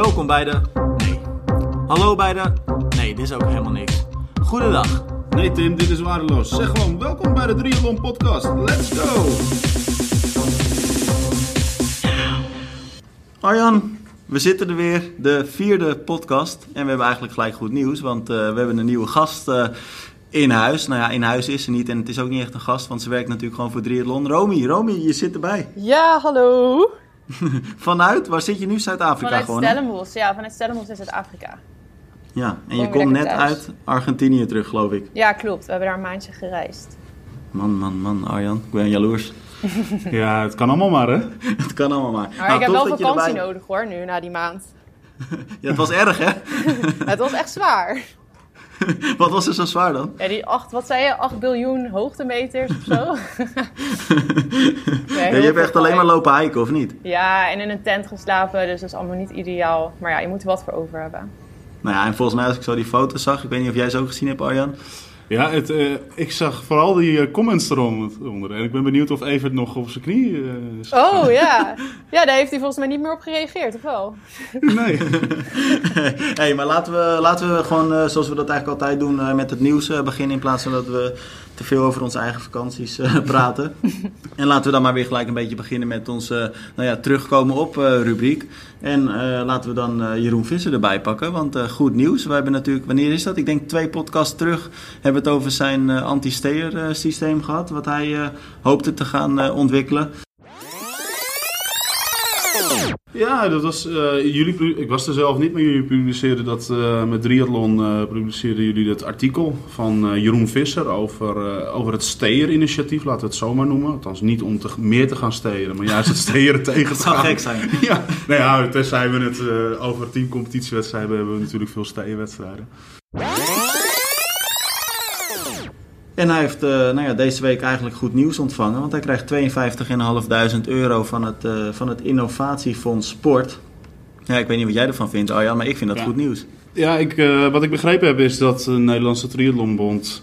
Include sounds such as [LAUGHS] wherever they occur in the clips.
Welkom bij de. Nee. Hallo bij de. Nee, dit is ook helemaal niks. Goedendag. Nee Tim, dit is waardeloos. Zeg gewoon welkom bij de Triathlon Podcast. Let's go! Arjan, we zitten er weer, de vierde podcast. En we hebben eigenlijk gelijk goed nieuws, want uh, we hebben een nieuwe gast uh, in huis. Nou ja, in huis is ze niet en het is ook niet echt een gast, want ze werkt natuurlijk gewoon voor Triathlon. Romy, Romy, je zit erbij. Ja, hallo. [LAUGHS] Vanuit, waar zit je nu? Zuid-Afrika vanuit gewoon? Stellenbosch, ja, vanuit Stellenbosch in Zuid-Afrika. Ja, en je komt net thuis. uit Argentinië terug, geloof ik. Ja, klopt. We hebben daar een maandje gereisd. Man, man, man, Arjan, ik ben jaloers. [LAUGHS] ja, het kan allemaal maar, hè? [LAUGHS] het kan allemaal maar. Maar nou, ik heb wel vakantie erbij... nodig, hoor, nu, na die maand. ja, het was erg, hè? het was echt zwaar. [LAUGHS] wat was er zo zwaar dan? Ja, die 8, wat zei je, 8 biljoen hoogtemeters of zo? [LAUGHS] je hebt echt alleen maar lopen hiken, of niet? Ja, en in een tent geslapen, dus dat is allemaal niet ideaal. Maar ja, je moet er wat voor over hebben. Nou ja, en volgens mij als ik zo die foto's zag, ik weet niet of jij ze ook gezien hebt Arjan. Ja, het, uh, ik zag vooral die uh, comments eronder. En ik ben benieuwd of Evert nog op zijn knie uh, Oh ja. [LAUGHS] Ja, daar heeft hij volgens mij niet meer op gereageerd, of wel? Nee. [LAUGHS] hey, maar laten we, laten we gewoon, zoals we dat eigenlijk altijd doen, met het nieuws beginnen. In plaats van dat we te veel over onze eigen vakanties [LAUGHS] praten. en laten we dan maar weer gelijk een beetje beginnen met onze nou ja, terugkomen op rubriek. En laten we dan Jeroen Visser erbij pakken. Want goed nieuws. We hebben natuurlijk, wanneer is dat? Ik denk twee podcasts terug hebben het over zijn anti-steer systeem gehad, wat hij hoopte te gaan ontwikkelen. Ja, dat was, jullie, ik was er zelf niet, maar jullie publiceerden dat met Triathlon publiceerden jullie dat artikel van Jeroen Visser over, over het steer-initiatief, laten we het zo maar noemen. Althans, niet om te, meer te gaan steren, maar juist het [LAUGHS] steren tegen te gaan. Dat zou gek zijn. [LAUGHS] ja, nou ja, tenzij we het over teamcompetitiewedstrijden hebben we natuurlijk veel steerwedstrijden. En hij heeft uh, nou ja, deze week eigenlijk goed nieuws ontvangen. Want hij krijgt 52.500 euro van het, uh, van het Innovatiefonds Sport. Ja, ik weet niet wat jij ervan vindt, Arjan, maar ik vind dat ja. goed nieuws. Ja, ik, uh, wat ik begrepen heb is dat de Nederlandse Triathlonbond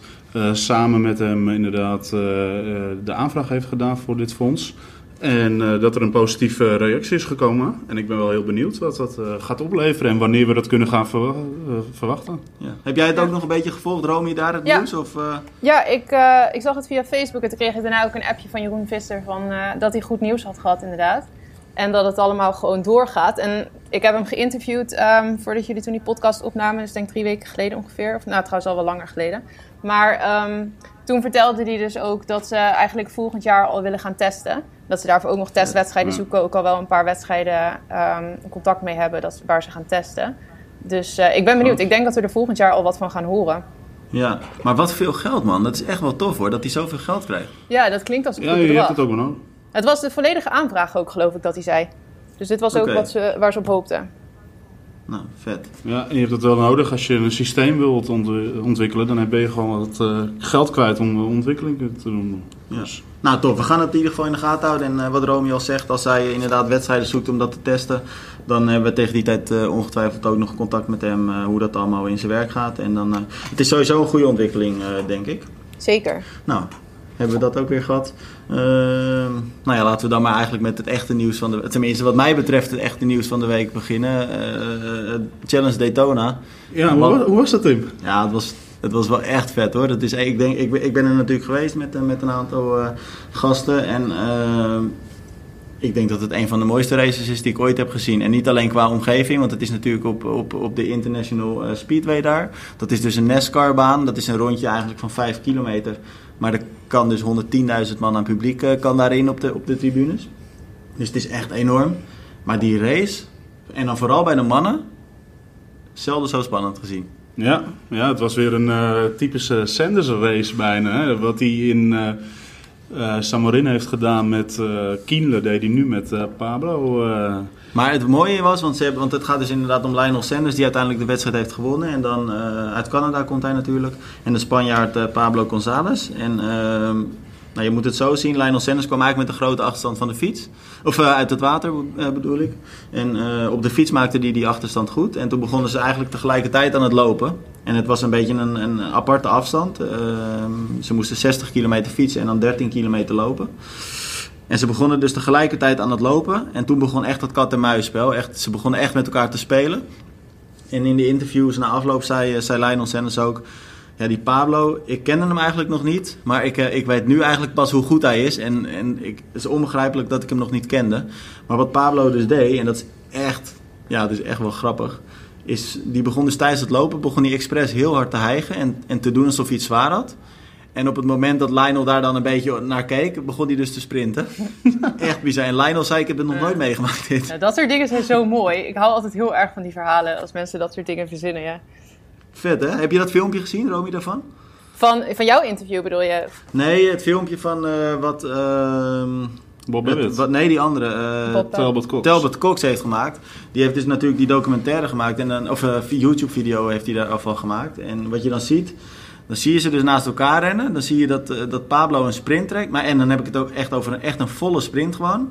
samen met hem inderdaad de aanvraag heeft gedaan voor dit fonds. En uh, dat er een positieve reactie is gekomen. En ik ben wel heel benieuwd wat dat uh, gaat opleveren en wanneer we dat kunnen gaan verwa uh, verwachten. Ja. Heb jij het ook nog een beetje gevolgd, Romy, daar het ja. nieuws? Of, Ja, ik, ik zag het via Facebook en toen kreeg ik daarna ook een appje van Jeroen Visser van, dat hij goed nieuws had gehad inderdaad. En dat het allemaal gewoon doorgaat. En ik heb hem geïnterviewd um, voordat jullie toen die podcast opnamen. Dus ik denk drie weken geleden ongeveer. Of nou, trouwens al wel langer geleden. Maar um, toen vertelde hij dus ook dat ze eigenlijk volgend jaar al willen gaan testen. Dat ze daarvoor ook nog testwedstrijden zoeken. Ook al wel een paar wedstrijden um, contact mee hebben dat, waar ze gaan testen. Dus uh, ik ben benieuwd. Ik denk dat we er volgend jaar al wat van gaan horen. Ja, maar wat veel geld man. Dat is echt wel tof hoor, dat hij zoveel geld krijgt. Ja, dat klinkt als een ja, goed je bedrag. hebt het ook wel. Het was de volledige aanvraag ook geloof ik dat hij zei. Dus dit was ook wat ze, waar ze op hoopten. Nou, vet. Ja, en je hebt het wel nodig als je een systeem wilt ont- ontwikkelen. Dan ben je gewoon wat uh, geld kwijt om de ontwikkeling te doen. Ja. Nou, tof. We gaan het in ieder geval in de gaten houden. En uh, wat Romy al zegt, als hij inderdaad wedstrijden zoekt om dat te testen, dan hebben we tegen die tijd uh, ongetwijfeld ook nog contact met hem uh, hoe dat allemaal in zijn werk gaat. En dan, het is sowieso een goede ontwikkeling, denk ik. Zeker. Nou, hebben we dat ook weer gehad. Uh, nou ja, laten we dan maar eigenlijk met het echte nieuws van de... Tenminste, wat mij betreft het echte nieuws van de week beginnen. Uh, Challenge Daytona. Ja, hoe, was, hoe was dat, Tim? Ja, het was, het was wel echt vet hoor. Dat is, ik, denk, ik, ik ben er natuurlijk geweest met, met een aantal uh, gasten. En ik denk dat het een van de mooiste races is die ik ooit heb gezien. En niet alleen qua omgeving, want het is natuurlijk op, op, op de International Speedway daar. Dat is dus een NASCAR-baan. Dat is een rondje eigenlijk van 5 kilometer. Maar er kan dus 110.000 man aan publiek uh, kan daarin op de, op de tribunes. Dus het is echt enorm. Maar die race, en dan vooral bij de mannen, zelden zo spannend gezien. Ja, ja het was weer een uh, typische Sanders race bijna. Hè? Wat hij in uh, uh, Samarin heeft gedaan met uh, Kienle, deed hij nu met Pablo. Maar het mooie was, want, ze hebben, want het gaat dus inderdaad om Lionel Sanders, die uiteindelijk de wedstrijd heeft gewonnen. En dan uit Canada komt hij natuurlijk. En de Spanjaard Pablo González. En ehm, nou, je moet het zo zien, Lionel Sanders kwam eigenlijk met een grote achterstand van de fiets. Of uit het water bedoel ik. En op de fiets maakte hij die achterstand goed. En toen begonnen ze eigenlijk tegelijkertijd aan het lopen. En het was een beetje een, een aparte afstand. Uh, ze moesten 60 kilometer fietsen en dan 13 kilometer lopen. En ze begonnen dus tegelijkertijd aan het lopen. En toen begon echt dat kat-en-muisspel. Echt, ze begonnen echt met elkaar te spelen. En in de interviews na afloop zei, eh, zei Lionel Sanders ook... Ja, die Pablo, ik kende hem eigenlijk nog niet. Maar ik, eh, ik weet nu eigenlijk pas hoe goed hij is. En, en ik, het is onbegrijpelijk dat ik hem nog niet kende. Maar wat Pablo dus deed, en dat is echt, ja, dat is echt wel grappig... Is, die begon dus tijdens het lopen, begon hij expres heel hard te hijgen en, en te doen alsof hij iets zwaar had. En op het moment dat Lionel daar dan een beetje naar keek, begon hij dus te sprinten. [LAUGHS] Echt bizar. En Lionel zei, ik heb het nog nooit meegemaakt dit. Ja, dat soort dingen zijn zo mooi. Ik hou altijd heel erg van die verhalen als mensen dat soort dingen verzinnen, ja. Vet hè? Heb je dat filmpje gezien, Romy, daarvan? Van, van jouw interview bedoel je? Nee, het filmpje van uh, wat... Uh, Bob Babbitt. wat, nee, die andere. Uh, Talbot Cox. Talbot Cox heeft gemaakt. Die heeft dus natuurlijk die documentaire gemaakt. En dan, of een YouTube-video heeft hij daar afval gemaakt. En wat je dan ziet... Dan zie je ze dus naast elkaar rennen. Dan zie je dat, uh, dat Pablo een sprint trekt. Maar, en dan heb ik het ook echt over een, echt een volle sprint gewoon.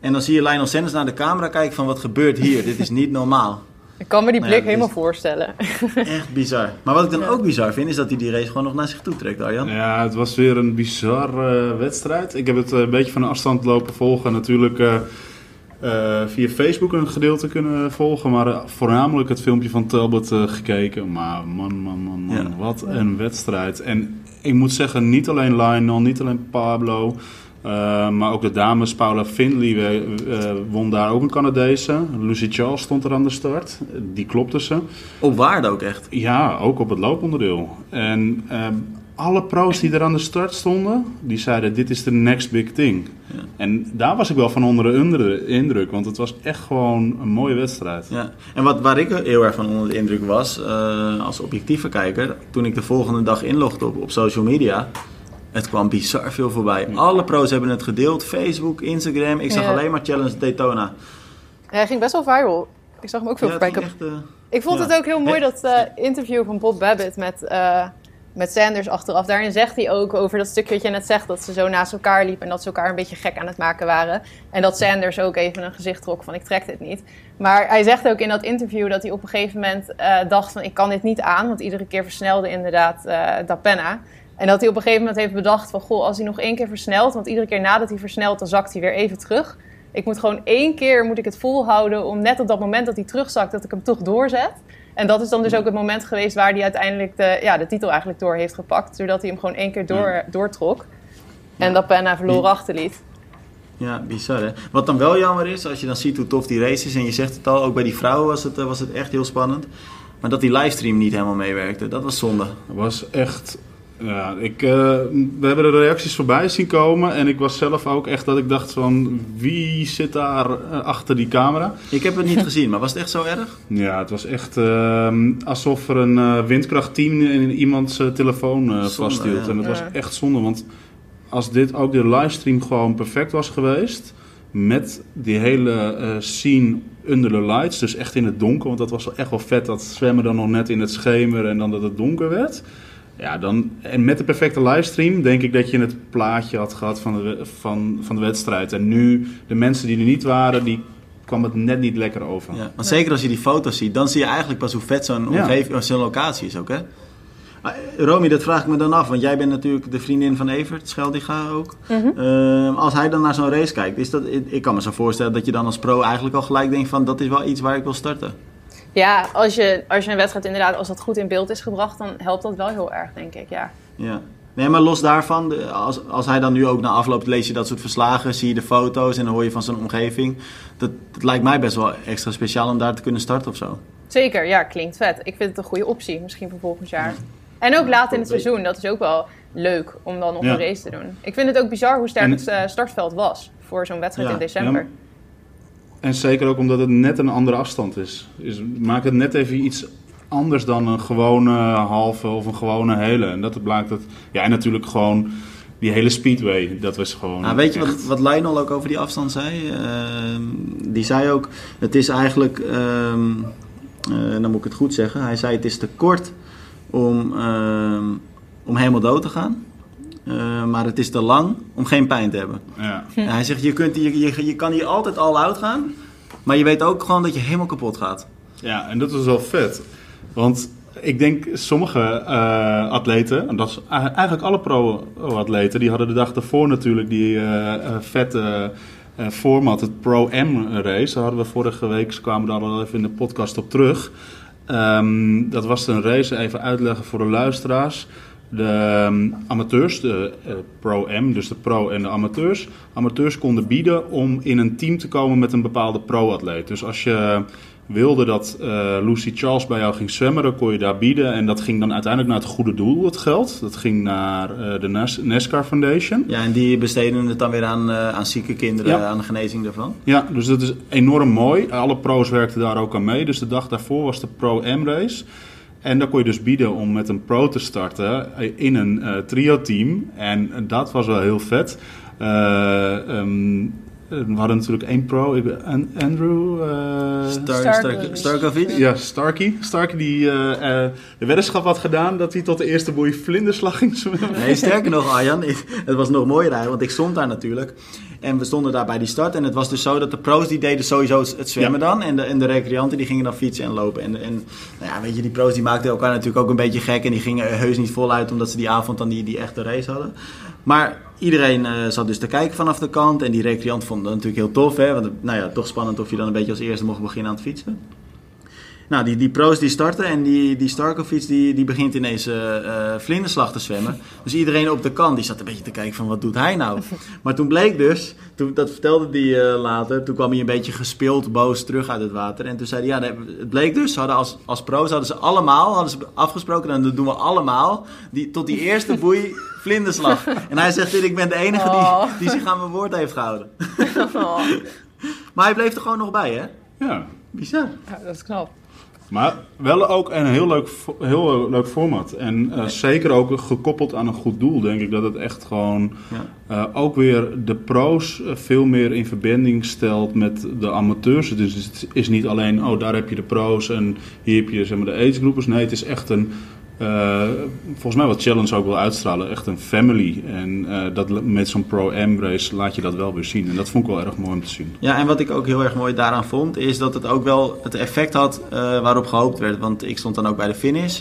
En dan zie je Lionel Sanders naar de camera kijken van wat gebeurt hier. Dit is niet normaal. Ik kan me die Nou blik ja, helemaal voorstellen. [LAUGHS] Echt bizar. Maar wat ik dan Ja. ook bizar vind, is dat hij die race gewoon nog naar zich toe trekt, Arjan. Ja, het was weer een bizarre wedstrijd. Ik heb het eh, een beetje van de afstand lopen volgen. Natuurlijk eh, eh, via Facebook een gedeelte kunnen volgen. Maar eh, voornamelijk het filmpje van Talbot eh, gekeken. Maar man, man, man, man. Ja. Wat een wedstrijd. En ik moet zeggen, niet alleen Lionel, niet alleen Pablo. maar ook de dames, Paula Findlay eh, won daar ook een Canadese. Lucy Charles stond er aan de start. Die klopte ze. Op waarde ook echt. Ja, ook op het looponderdeel. En alle pro's die er aan de start stonden, die zeiden dit is de next big thing. Ja. En daar was ik wel van onder de indru- indruk, want het was echt gewoon een mooie wedstrijd. Ja. En wat, waar ik heel erg van onder de indruk was, eh, als objectieve kijker, toen ik de volgende dag inlogde op, op social media, het kwam bizar veel voorbij. Alle pro's hebben het gedeeld, Facebook, Instagram. Ik zag Ja. alleen maar Challenge Daytona. Ja, hij ging best wel viral. Ik zag hem ook veel voorbij komen. eh, Ik vond Ja. het ook heel mooi dat eh, interview van Bob Babbitt met, eh, met Sanders achteraf. Daarin zegt hij ook over dat stukje wat je net zegt, dat ze zo naast elkaar liepen en dat ze elkaar een beetje gek aan het maken waren. En dat Sanders ook even een gezicht trok van ik trek dit niet. Maar hij zegt ook in dat interview dat hij op een gegeven moment eh, dacht van ik kan dit niet aan, want iedere keer versnelde inderdaad eh Dapenna. En dat hij op een gegeven moment heeft bedacht van goh, als hij nog één keer versnelt, want iedere keer nadat hij versnelt, dan zakt hij weer even terug. Ik moet gewoon één keer moet ik het volhouden om net op dat moment dat hij terugzakt, dat ik hem toch doorzet. En dat is dan dus ook het moment geweest waar hij uiteindelijk de, ja, de titel eigenlijk door heeft gepakt. Doordat hij hem gewoon één keer door, doortrok. En dat Penna verloren achterliet. Ja, bizar hè. Wat dan wel jammer is, als je dan ziet hoe tof die race is, en je zegt het al, ook bij die vrouwen was het, eh, was het echt heel spannend. Maar dat die livestream niet helemaal meewerkte, dat was zonde. Het was echt... Ja, ik, eh, we hebben de reacties voorbij zien komen en ik was zelf ook echt dat ik dacht van wie zit daar eh, achter die camera? Ik heb het niet gezien, maar was het echt zo erg? Ja, het was echt ehm, alsof er een eh, windkrachtteam in iemands telefoon eh, Zonde, vasthield. ja. En dat was echt zonde, want als dit ook de livestream gewoon perfect was geweest, met die hele eh, scene under the lights, dus echt in het donker, want dat was wel echt wel vet, dat zwemmen dan nog net in het schemer en dan dat het donker werd. Ja, dan, en met de perfecte livestream denk ik dat je het plaatje had gehad van de, van, van de wedstrijd. En nu, de mensen die er niet waren, die kwam het net niet lekker over. Ja, want zeker als je die foto's ziet, dan zie je eigenlijk pas hoe vet zo'n Ja. omgeving, zo'n locatie is ook, hè? Ah, Romy, dat vraag ik me dan af, want jij bent natuurlijk de vriendin van Evert, Scheldiga ook. Mhm. Ehm, als hij dan naar zo'n race kijkt, is dat, ik kan me zo voorstellen dat je dan als pro eigenlijk al gelijk denkt van, dat is wel iets waar ik wil starten. Ja, als je, als je een wedstrijd inderdaad, als dat goed in beeld is gebracht, dan helpt dat wel heel erg, denk ik. Ja. Ja. Nee, maar los daarvan, de- als, als hij dan nu ook na afloop lees je dat soort verslagen, zie je de foto's en dan hoor je van zijn omgeving. Dat, dat lijkt mij best wel extra speciaal om daar te kunnen starten of zo. Zeker, ja, klinkt vet. Ik vind het een goede optie, misschien voor volgend jaar. En ook laat in het seizoen, dat is ook wel leuk om dan nog Ja. een race te doen. Ik vind het ook bizar hoe sterk En- het eh, startveld was voor zo'n wedstrijd Ja. in december. En zeker ook omdat het net een andere afstand is. is maakt het net even iets anders dan een gewone halve of een gewone hele. En dat blijkt dat. Ja, en natuurlijk gewoon die hele speedway. Dat was gewoon. Nou, weet je wat, echt- wat Lionel ook over die afstand zei? Ehm, die zei ook, het is eigenlijk, ehm, eh, dan moet ik het goed zeggen, hij zei het is te kort om, ehm, om helemaal dood te gaan. Eh, maar het is te lang om geen pijn te hebben. Ja. En hij zegt, je, kunt, je, je, je kan hier altijd all out gaan, maar je weet ook gewoon dat je helemaal kapot gaat. ja, en dat was wel vet. Want ik denk sommige uh, atleten, en dat is eigenlijk alle pro-atleten, die hadden de dag daarvoor natuurlijk die uh, vette format, het Pro-M-race. Daar hadden we vorige week, kwamen daar al even in de podcast op terug. Um, dat was een race, even uitleggen voor de luisteraars. De um, amateurs, de uh, pro-M, dus de pro en de amateurs. Amateurs konden bieden om in een team te komen met een bepaalde pro-atleet. Dus als je wilde dat uh, Lucy Charles bij jou ging zwemmen, dan kon je daar bieden. En dat ging dan uiteindelijk naar het goede doel, het geld. Dat ging naar uh, de Nas NASCAR Foundation. Ja, en die besteden het dan weer aan, uh, aan zieke kinderen, ja. aan de genezing daarvan. Ja, dus dat is enorm mooi. Alle pro's werkten daar ook aan mee. Dus de dag daarvoor was de Pro-M-race. En dan kon je dus bieden om met een pro te starten in een uh, trio-team. En dat was wel heel vet. Um, we hadden natuurlijk één pro, Andrew... Uh, Star Star Starkovic? Ja, Starky. Starky die uh, uh, de weddenschap had gedaan dat hij tot de eerste boei vlinderslag ging zwemmen. Nee, sterker nog Arjan, het was nog mooier eigenlijk, want ik stond daar natuurlijk. En we stonden daar bij die start. En het was dus zo dat de pro's die deden sowieso het zwemmen ja. dan. En de, en de recreanten die gingen dan fietsen en lopen. En, en nou ja, weet je, die pro's die maakten elkaar natuurlijk ook een beetje gek. En die gingen heus niet voluit omdat ze die avond dan die, die echte race hadden. Maar iedereen uh, zat dus te kijken vanaf de kant. En die recreant vond dat natuurlijk heel tof. Hè? Want nou ja, toch spannend of je dan een beetje als eerste mocht beginnen aan het fietsen. Nou, die, die pro's die starten en die, die Starkovic die, die begint ineens uh, uh, vlinderslag te zwemmen. Dus iedereen op de kant die zat een beetje te kijken van wat doet hij nou? [LAUGHS] Maar toen bleek dus, toen, dat vertelde hij uh, later, toen kwam hij een beetje gespeeld boos terug uit het water. En toen zei hij, ja, het bleek dus, ze hadden als, als pro's hadden ze allemaal, hadden ze afgesproken, en dat doen we allemaal, die, tot die eerste [LAUGHS] boei vlinderslag. En hij zegt, ik ben de enige Oh. die, die zich aan mijn woord heeft gehouden. [LAUGHS] maar hij bleef er gewoon nog bij, hè? Ja. Bizar. Ja, dat is knap. Maar wel ook een heel leuk, heel leuk format. En uh, zeker ook gekoppeld aan een goed doel, denk ik dat het echt gewoon ja. uh, ook weer de pro's veel meer in verbinding stelt met de amateurs. Dus het is niet alleen, oh daar heb je de pro's en hier heb je zeg maar, de agegroepers. Nee, het is echt een. Uh, volgens mij wat Challenge ook wil uitstralen, echt een family. En uh, dat, met zo'n Pro-M race laat je dat wel weer zien. En dat vond ik wel erg mooi om te zien. Ja, en wat ik ook heel erg mooi daaraan vond, is dat het ook wel het effect had uh, waarop gehoopt werd. Want ik stond dan ook bij de finish.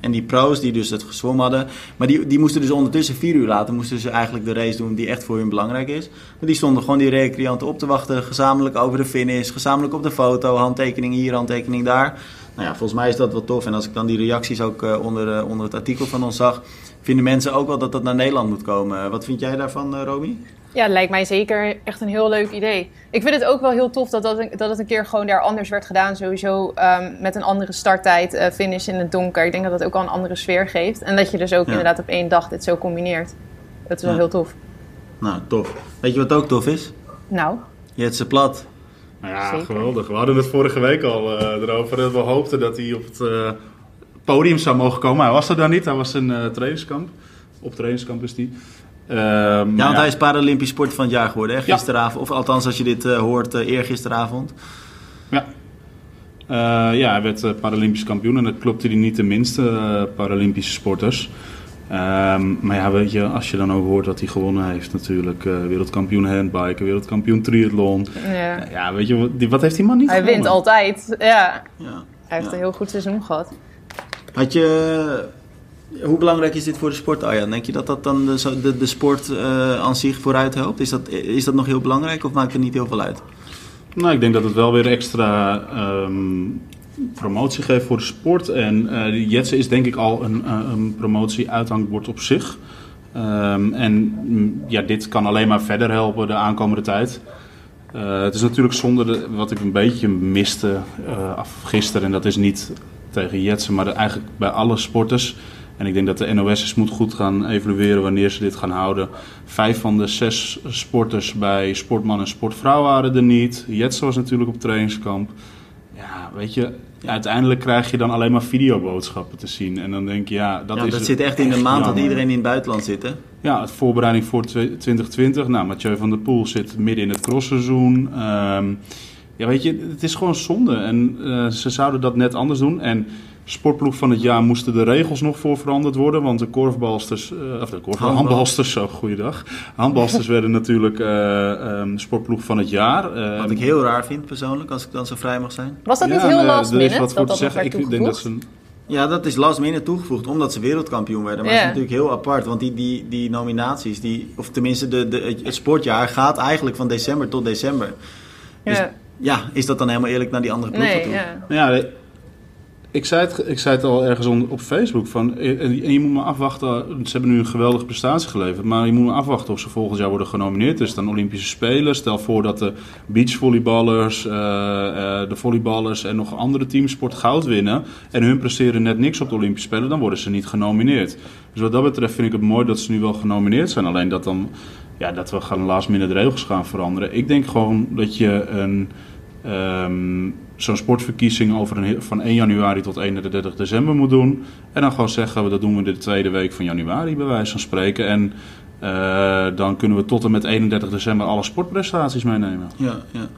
en die pro's die dus het gezwommen hadden, maar die, die moesten dus ondertussen vier uur later, moesten ze eigenlijk de race doen die echt voor hun belangrijk is. Maar die stonden gewoon die recreanten op te wachten, gezamenlijk over de finish, gezamenlijk op de foto, handtekening hier, handtekening daar. Nou ja, volgens mij is dat wel tof. En als ik dan die reacties ook uh, onder, uh, onder het artikel van ons zag, vinden mensen ook wel dat dat naar Nederland moet komen. Wat vind jij daarvan, uh, Romy? Ja, lijkt mij zeker echt een heel leuk idee. Ik vind het ook wel heel tof dat, dat, dat het een keer gewoon daar anders werd gedaan. Sowieso um, met een andere starttijd, uh, finish in het donker. Ik denk dat dat ook al een andere sfeer geeft. En dat je dus ook ja. inderdaad op één dag dit zo combineert. Dat is wel ja. heel tof. Nou, tof. Weet je wat ook tof is? Nou? Je hebt ze plat. Ja, Zeker. geweldig. We hadden het vorige week al uh, erover dat we hoopten dat hij op het uh, podium zou mogen komen. Hij was er dan niet, hij was in uh, trainingskamp. Op trainingskamp is hij. Um, ja, want ja. hij is Paralympisch sport van het jaar geworden, hè? gisteravond. Ja. Of althans, als je dit hoort, eergisteravond. Ja. Uh, ja, hij werd uh, Paralympisch kampioen en dat klopte hij niet de minste uh, Paralympische sporters. Um, maar ja, weet je, als je dan ook hoort dat hij gewonnen heeft natuurlijk. Uh, wereldkampioen handbiken, wereldkampioen triathlon. Ja. ja, weet je, wat, wat heeft die man niet Hij gewonnen? wint altijd, ja. ja. Hij heeft ja. een heel goed seizoen gehad. Had je... Hoe belangrijk is dit voor de sport, Arjan? Denk je dat dat dan de, de, de sport uh, aan zich vooruit helpt? Is dat, is dat nog heel belangrijk of maakt het niet heel veel uit? Nou, ik denk dat het wel weer extra um, promotie geeft voor de sport. En uh, Jetsen is denk ik al een, uh, een promotie-uithangbord op zich. Um, en ja, dit kan alleen maar verder helpen de aankomende tijd. Uh, het is natuurlijk zonde, de, wat ik een beetje miste af gisteren, en dat is niet tegen Jetsen, maar eigenlijk bij alle sporters. En ik denk dat de NOS eens moet goed gaan evalueren wanneer ze dit gaan houden. Vijf van de zes sporters bij Sportman en Sportvrouw waren er niet. Jetsen was natuurlijk op trainingskamp. Ja, weet je, ja, uiteindelijk krijg je dan alleen maar videoboodschappen te zien. En dan denk je, ja, dat ja, is... dat zit echt in de maand dat iedereen in het buitenland zit, hè? Ja, het voorbereiding voor 2020. Nou, Mathieu van der Poel zit midden in het crossseizoen. Um, ja, weet je, het is gewoon zonde. En uh, ze zouden dat net anders doen. En sportploeg van het jaar moesten de regels nog voor veranderd worden. Want de korfbalsters, uh, of de korfbal, handbalsters, zo, goeiedag. Handbalsters [LAUGHS] werden natuurlijk uh, um, sportploeg van het jaar. Uh, Wat ik heel raar vind persoonlijk, als ik dan zo vrij mag zijn. Was dat ja, niet heel nee, last er is minute? wat voor dat te zeggen. Ik denk dat ze. Ja, dat is last minute toegevoegd omdat ze wereldkampioen werden. Maar dat is natuurlijk heel apart, want die, die, die nominaties, die, of tenminste de, de, het sportjaar gaat eigenlijk van december tot december. Dus Ja. ja, is dat dan helemaal eerlijk naar die andere ploegen Nee, toe? ja. Ja, ik zei, het, ik zei het al ergens op Facebook. Van, eh, en je moet maar afwachten. Ze hebben nu een geweldige prestatie geleverd. Maar je moet maar afwachten of ze volgend jaar worden genomineerd. Dus dan Olympische Spelen. Stel voor dat de beachvolleyballers, eh, eh, de volleyballers en nog andere teamsport goud winnen. En hun presteren net niks op de Olympische Spelen. Dan worden ze niet genomineerd. Dus wat dat betreft vind ik het mooi dat ze nu wel genomineerd zijn. Alleen dat dan. Ja, dat we gaan last minute de regels gaan veranderen. Ik denk gewoon dat je een ehm, zo'n sportverkiezing over een, van 1 januari tot 31 december moet doen. En dan gewoon zeggen, we dat doen we de tweede week van januari, bij wijze van spreken. En eh, dan kunnen we tot en met 31 december alle sportprestaties meenemen. Ja, ja.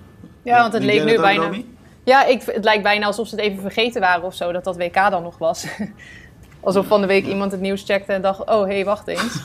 Ja, want het leek nu bijna... Romy? Ja, ik, het lijkt bijna alsof ze het even vergeten waren of zo, dat dat WK dan nog was. [LAUGHS] Alsof van de week iemand het nieuws checkte en dacht, oh, hé, hey, wacht eens. [LAUGHS]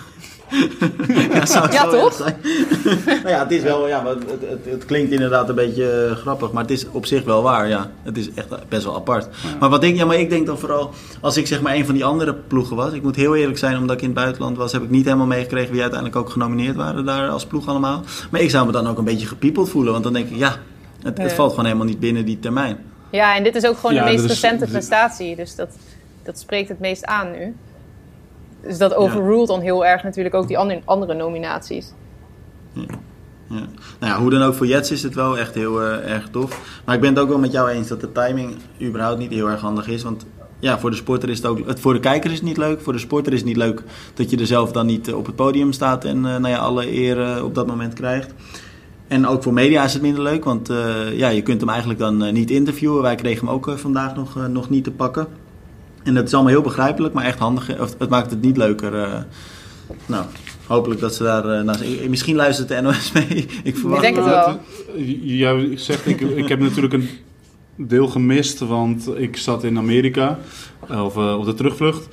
[LAUGHS] Ja, zou Ja, toch? [LAUGHS] nou ja, het is wel, ja, maar het, het, het klinkt inderdaad een beetje eh, grappig, maar het is op zich wel waar, ja. Het is echt best wel apart. Maar wat denk ja, maar ik denk dan vooral, als ik zeg maar een van die andere ploegen was, ik moet heel eerlijk zijn, omdat ik in het buitenland was, heb ik niet helemaal meegekregen wie uiteindelijk ook genomineerd waren daar als ploeg allemaal. Maar ik zou me dan ook een beetje gepiepeld voelen, want dan denk ik, ja, het, het Ja. valt gewoon helemaal niet binnen die termijn. Ja, en dit is ook gewoon Ja, de meest is- recente prestatie, dus dat, dat spreekt het meest aan nu. Dus dat overruled dan heel erg natuurlijk ook die andere, andere nominaties. Ja. Nou ja, hoe dan ook, voor Jets is het wel echt heel eh, erg tof. Maar ik ben het ook wel met jou eens dat de timing überhaupt niet heel erg handig is. Want ja, voor de sporter is het ook... Het, voor de kijker is het niet leuk. Voor de sporter is het niet leuk dat je er zelf dan niet eh, op het podium staat en eh, nou ja, alle eer op dat moment krijgt. En ook voor media is het minder leuk, want ja, je kunt hem eigenlijk dan niet interviewen. Wij kregen hem ook vandaag nog, nog niet te pakken. En dat is allemaal heel begrijpelijk, maar echt handig. Of, het maakt het niet leuker. eh. nou, hopelijk dat ze daar... eh, naar, misschien luistert de NOS [LAUGHS] mee. Ik verwacht denk het wel. Jij zegt, ik, ik heb natuurlijk een deel gemist, want ik zat in Amerika, eh, of eh, op de terugvlucht.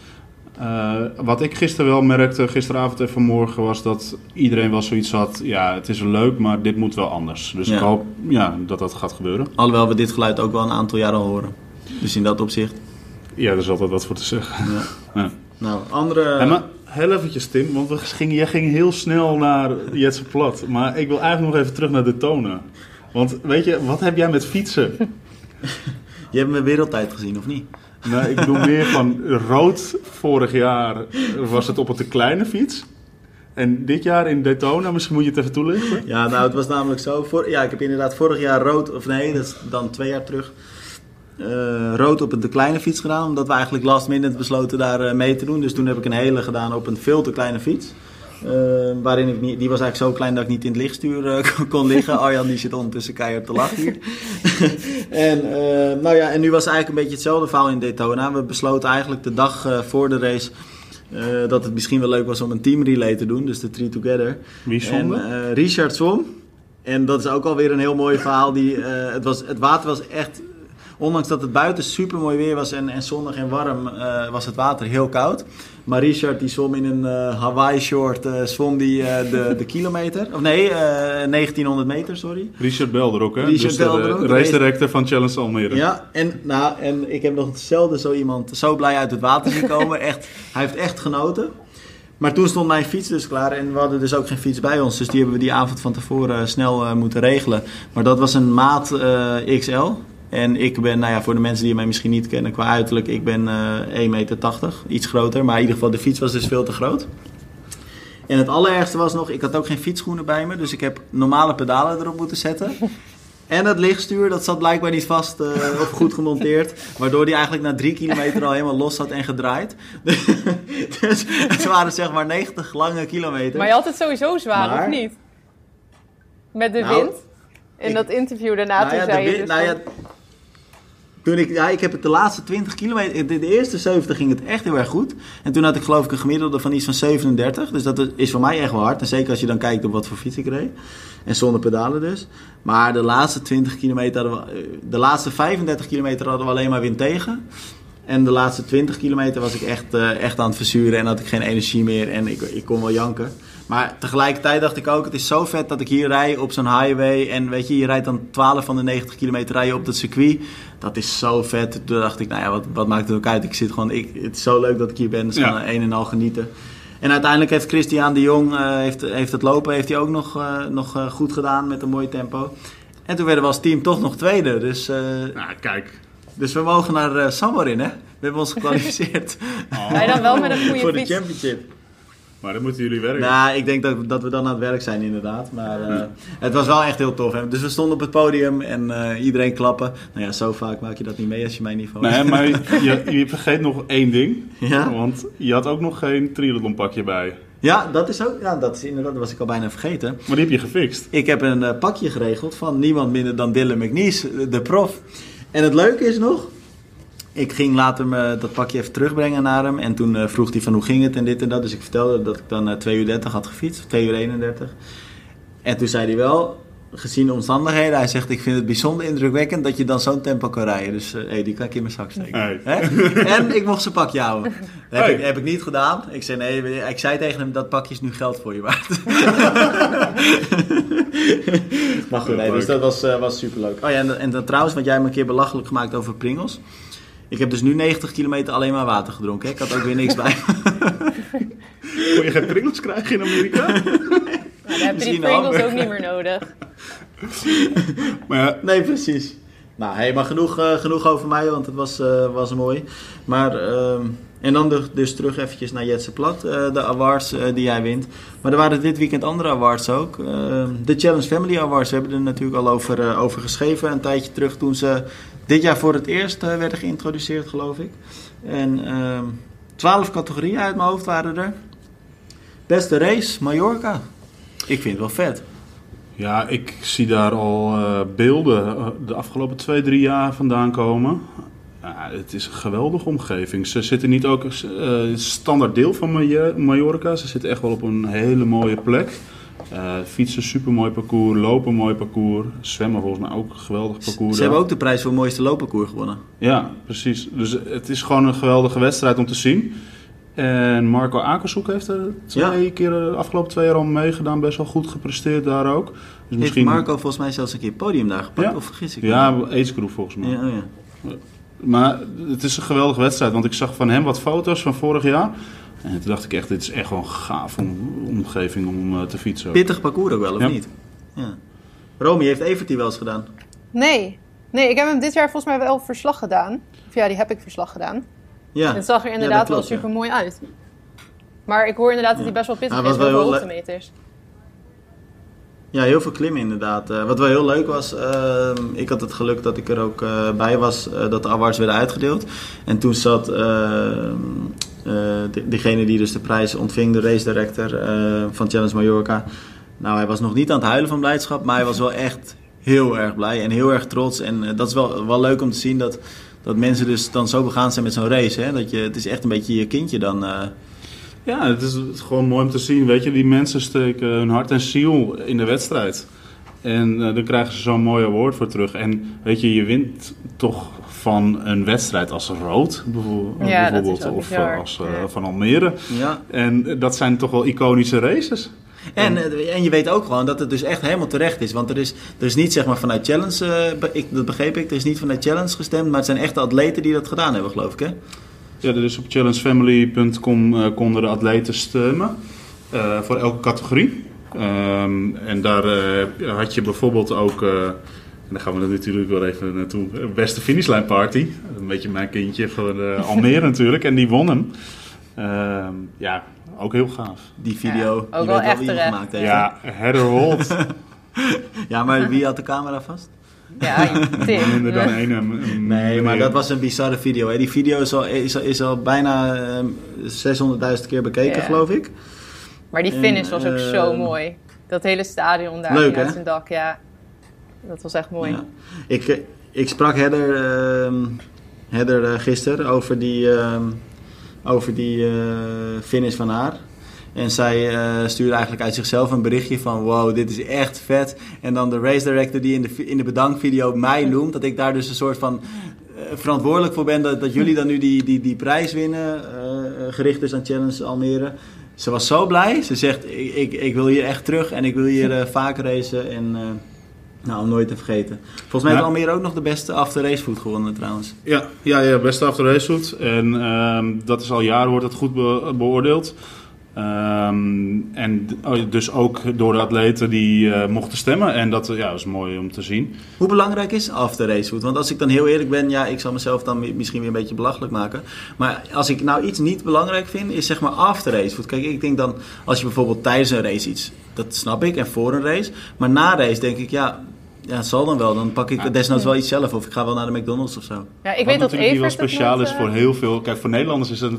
Eh, wat ik gisteren wel merkte, gisteravond en vanmorgen, was dat iedereen wel zoiets had. Ja, het is leuk, maar dit moet wel anders. Dus Ja. ik hoop ja, dat dat gaat gebeuren. Alhoewel we dit geluid ook wel een aantal jaren horen. Dus in dat opzicht. Ja, er is altijd wat voor te zeggen. Ja. [LAUGHS] Ja. Nou, andere... Maar heel eventjes Tim, want we gingen, jij ging heel snel naar Jetse Plat. Maar ik wil eigenlijk nog even terug naar Daytona. Want weet je, wat heb jij met fietsen? [LAUGHS] Je hebt mijn wereldtijd gezien, of niet? Nou, ik bedoel meer van rood vorig jaar was het op een te kleine fiets. En dit jaar in Daytona, misschien moet je het even toelichten. Ja, nou, het was namelijk zo. Voor, ja, ik heb inderdaad vorig jaar rood, of nee, dat is dan twee jaar terug. Eh, rood op een te kleine fiets gedaan, omdat we eigenlijk last minute besloten daar eh, mee te doen. Dus toen heb ik een hele gedaan op een veel te kleine fiets. Eh, waarin ik niet, die was eigenlijk zo klein dat ik niet in het lichtstuur [LAUGHS] kon- liggen. Arjan die zit ondertussen keihard te lachen hier. [LAUGHS] en, nou ja, en nu was eigenlijk een beetje hetzelfde verhaal in Daytona. We besloten eigenlijk de dag voor de race dat het misschien wel leuk was om een teamrelay te doen. Dus de Three Together. Wie eh, Richard zwom. En dat is ook alweer een heel mooi verhaal. Die, het, was, het water was echt... Ondanks dat het buiten super mooi weer was en, en zonnig en warm, eh, was het water heel koud. Maar Richard die zwom in een eh, Hawaii short, eh, zwom die de, de [LAUGHS] kilometer. Of nee, eh, 1900 meter, sorry. Richard Belder ook, hè? Richard dus de, Belder ook, de race director van Challenge Almere. Ja, en, nou, en ik heb nog zelden zo iemand zo blij uit het water zien komen. [LAUGHS] Echt, hij heeft echt genoten. Maar toen stond mijn fiets dus klaar en we hadden dus ook geen fiets bij ons. Dus die hebben we die avond van tevoren snel moeten regelen. Maar dat was een maat XL. En ik ben, nou ja, voor de mensen die mij misschien niet kennen qua uiterlijk, ik ben eh 1,80 meter, iets groter. Maar in ieder geval, de fiets was dus veel te groot. En het allerergste was nog, ik had ook geen fietsschoenen bij me, dus ik heb normale pedalen erop moeten zetten. [LAUGHS] En het lichtstuur, dat zat blijkbaar niet vast eh, [LAUGHS] of goed gemonteerd. Waardoor die eigenlijk na drie kilometer al helemaal los zat en gedraaid. [LAUGHS] dus het waren zeg maar 90 lange kilometer. Maar je had het sowieso zwaar, Maar- of niet? Met de Nou, wind? In ik- dat interview daarna, nou toen ja, zei je dus nou ja, ja, ik heb het de laatste 20 kilometer, de, eerste 70 ging het echt heel erg goed. En toen had ik geloof ik een gemiddelde van iets van 37. Dus dat is voor mij echt wel hard. En zeker als je dan kijkt op wat voor fiets ik reed. En zonder pedalen dus. Maar de laatste 20 kilometer hadden eh, de laatste 35 kilometer hadden we alleen maar wind tegen. En de laatste 20 kilometer was ik echt, eh, echt aan het verzuren en had ik geen energie meer en ik, ik kon wel janken. Maar tegelijkertijd dacht ik ook, het is zo vet dat ik hier rij op zo'n highway. En weet je, je rijdt dan 12 van de 90 kilometer rijden op dat circuit. Dat is zo vet. Toen dacht ik, nou ja, wat, wat maakt het ook uit? Ik zit gewoon, ik, het is zo leuk dat ik hier ben. Is Ja. een en al genieten. En uiteindelijk heeft Christian de Jong, eh, heeft, heeft het lopen heeft hij ook nog, eh, nog eh, goed gedaan met een mooi tempo. En toen werden we als team toch nog tweede. Dus, eh, Nou, kijk. dus we mogen naar eh Samarin, hè? We hebben ons gekwalificeerd [LAUGHS] je dan wel met een goede voor de fiets? championship. Maar dan moeten jullie werken. Nou, ik denk dat, dat we dan aan het werk zijn inderdaad. Maar eh, het was wel echt heel tof. Hè? Dus we stonden op het podium en eh, iedereen klappen. Nou ja, zo vaak maak je dat niet mee als je mijn niveau Nee, hebt. maar [LAUGHS] je, je vergeet nog één ding. Ja? Want je had ook nog geen triathlonpakje bij. Ja, dat is ook. Ja, dat is inderdaad. Dat was ik al bijna vergeten. Maar die heb je gefixt. Ik heb een eh, pakje geregeld van niemand minder dan Dylan McNeese, de prof. En het leuke is nog, ik ging later me dat pakje even terugbrengen naar hem. En toen eh, vroeg hij van hoe ging het en dit en dat. Dus ik vertelde dat ik dan eh 2 uur 30 had gefietst, 2 uur 31. En toen zei hij wel, gezien de omstandigheden, hij zegt ik vind het bijzonder indrukwekkend dat je dan zo'n tempo kan rijden. Dus eh, hey, die kan ik in mijn zak steken. Hey. En ik mocht zijn pakje houden. Dat heb, Hey. ik, heb ik niet gedaan. Ik zei nee, ik zei tegen hem dat pakje is nu geld voor je waard. [LAUGHS] maar goed, nee, dus dat was, eh, was superleuk. Oh ja, en, en dan trouwens, wat jij me een keer belachelijk gemaakt over Pringles. Ik heb dus nu 90 kilometer alleen maar water gedronken. Hè? Ik had ook weer niks bij. [LAUGHS] Kon je geen Pringles krijgen in Amerika? Nou, dan heb je die Pringles ook niet meer nodig. [LAUGHS] maar ja, Nee, precies. Nou, hey, maar genoeg, eh, genoeg over mij, want het was, eh, was mooi. Maar, ehm, en dan de- dus terug eventjes naar Jetse Plat, eh, de awards eh, die jij wint. Maar er waren dit weekend andere awards ook. Ehm, de Challenge Family Awards, we hebben er natuurlijk al over, eh, over geschreven. Een tijdje terug toen ze dit jaar voor het eerst eh, werden geïntroduceerd, geloof ik. En ehm, twaalf categorieën uit mijn hoofd waren er. Beste race, Mallorca. Ik vind het wel vet. ja, ik zie daar al eh, beelden eh, de afgelopen twee, drie jaar vandaan komen. Het is een geweldige omgeving. Ze zitten niet ook eh, standaard deel van Mallorca. Ze zitten echt wel op een hele mooie plek. Eh, fietsen, super mooi parcours. Lopen, mooi parcours. Zwemmen volgens mij ook een geweldig parcours. Ze hebben ook de prijs voor mooiste loopparcours gewonnen. Ja, precies. Dus het is gewoon een geweldige wedstrijd om te zien. En Marco Akershoek heeft er twee keer de afgelopen twee jaar al meegedaan. Best wel goed gepresteerd daar ook. Dus Heeft misschien... Marco volgens mij zelfs een keer het podium daar gepakt? Ja. Of vergis ik me? Ja, Age Group volgens mij. Ja, oh ja. Maar het is een geweldige wedstrijd. Want ik zag van hem wat foto's van vorig jaar. En toen dacht ik echt, dit is echt wel een gaaf om, omgeving om eh, te fietsen. Pittig parcours ook wel, of Ja. niet? Ja. Romy, heeft Evert die wel eens gedaan? Nee. Nee, ik heb hem dit jaar volgens mij wel verslag gedaan. Of ja, die heb ik verslag gedaan. Ja. Het zag er inderdaad klopt, wel super mooi uit. Maar ik hoor inderdaad dat hij best wel pittig is wel met heel hoogtemeters. Ja, heel veel klimmen inderdaad. Eh, wat wel heel leuk was, ehm, ik had het geluk dat ik er ook eh, bij was, eh, dat de awards werden uitgedeeld. En toen zat ehm, eh, de- degene die dus de prijs ontving, de race director eh, van Challenge Mallorca. Nou, hij was nog niet aan het huilen van blijdschap, maar hij was wel echt heel erg blij en heel erg trots. En eh, dat is wel, wel leuk om te zien dat, dat mensen dus dan zo begaan zijn met zo'n race. Hè? Dat je, het is echt een beetje je kindje dan. eh, Ja, het is, gewoon mooi om te zien. Weet je, die mensen steken hun hart en ziel in de wedstrijd. En eh, dan krijgen ze zo'n mooi award voor terug. En weet je, je wint toch van een wedstrijd als rood bijvoorbeeld. Ja, dat is bijvoorbeeld of bizar. eh, als eh, Ja. van Almere. ja, En dat zijn toch wel iconische races. En, eh, en je weet ook gewoon dat het dus echt helemaal terecht is. Want er is, er is niet zeg maar vanuit Challenge, eh, ik, dat begreep ik, er is niet vanuit Challenge gestemd. Maar het zijn echt de atleten die dat gedaan hebben, geloof ik. Hè? Ja, dus op challengefamily.com eh, konden de atleten stemmen eh, voor elke categorie. Ehm, en daar eh, had je bijvoorbeeld ook, eh, en daar gaan we natuurlijk wel even naartoe, eh, beste finishlijn party. Een beetje mijn kindje van eh, Almere [LAUGHS] natuurlijk, en die won hem. Ehm, ja, ook heel gaaf. Die video. Ja, ook je wel weet wel wie gemaakt heeft. Ja, Heather Holt, [LAUGHS] ja, maar wie had de camera vast? Ja, [LAUGHS] Tim. minder dan één. Nee, maar dat was een bizarre video. Hè? Die video is al, is, al- is al bijna eh, 600.000 keer bekeken, Ja. geloof ik. Maar die finish was ook zo eh, mooi. Dat hele stadion daar leuk, uit zijn dak, ja. Dat was echt mooi. Ja. Ik, eh, ik sprak Heather, ehm Heather eh, gisteren over die, ehm, over die eh, finish van haar. En zij stuurde eigenlijk uit zichzelf een berichtje van wow, dit is echt vet. En dan de race director die in de, in de bedankvideo mij [LAUGHS] noemt. Dat ik daar dus een soort van verantwoordelijk voor ben dat, dat jullie dan nu die, die, die prijs winnen. gericht dus aan Challenge Almere. ze was zo blij. Ze zegt, ik, ik, ik wil hier echt terug en ik wil hier [LAUGHS] eh, vaker racen. En nou, nooit te vergeten. Volgens mij Ja. heeft Almere ook nog de beste after racefood gewonnen trouwens. Ja, ja, ja beste after race food. En ehm, dat is al jaren wordt het goed be- beoordeeld. Ehm, en oh, dus ook door de atleten die eh, mochten stemmen. En dat ja, is mooi om te zien. Hoe belangrijk is after racefood? Want als ik dan heel eerlijk ben, ja, ik zal mezelf dan mi- misschien weer een beetje belachelijk maken. Maar als ik nou iets niet belangrijk vind, is zeg maar after racefood. Kijk, ik denk dan, als je bijvoorbeeld tijdens een race iets, dat snap ik, en voor een race. Maar na race denk ik, ja, ja het zal dan wel. Dan pak ik desnoods wel iets zelf of ik ga wel naar de McDonald's of zo. Ja, ik Wat weet dat natuurlijk die wel Evert het speciaal is eh, voor heel veel. Kijk, voor Nederlanders is het.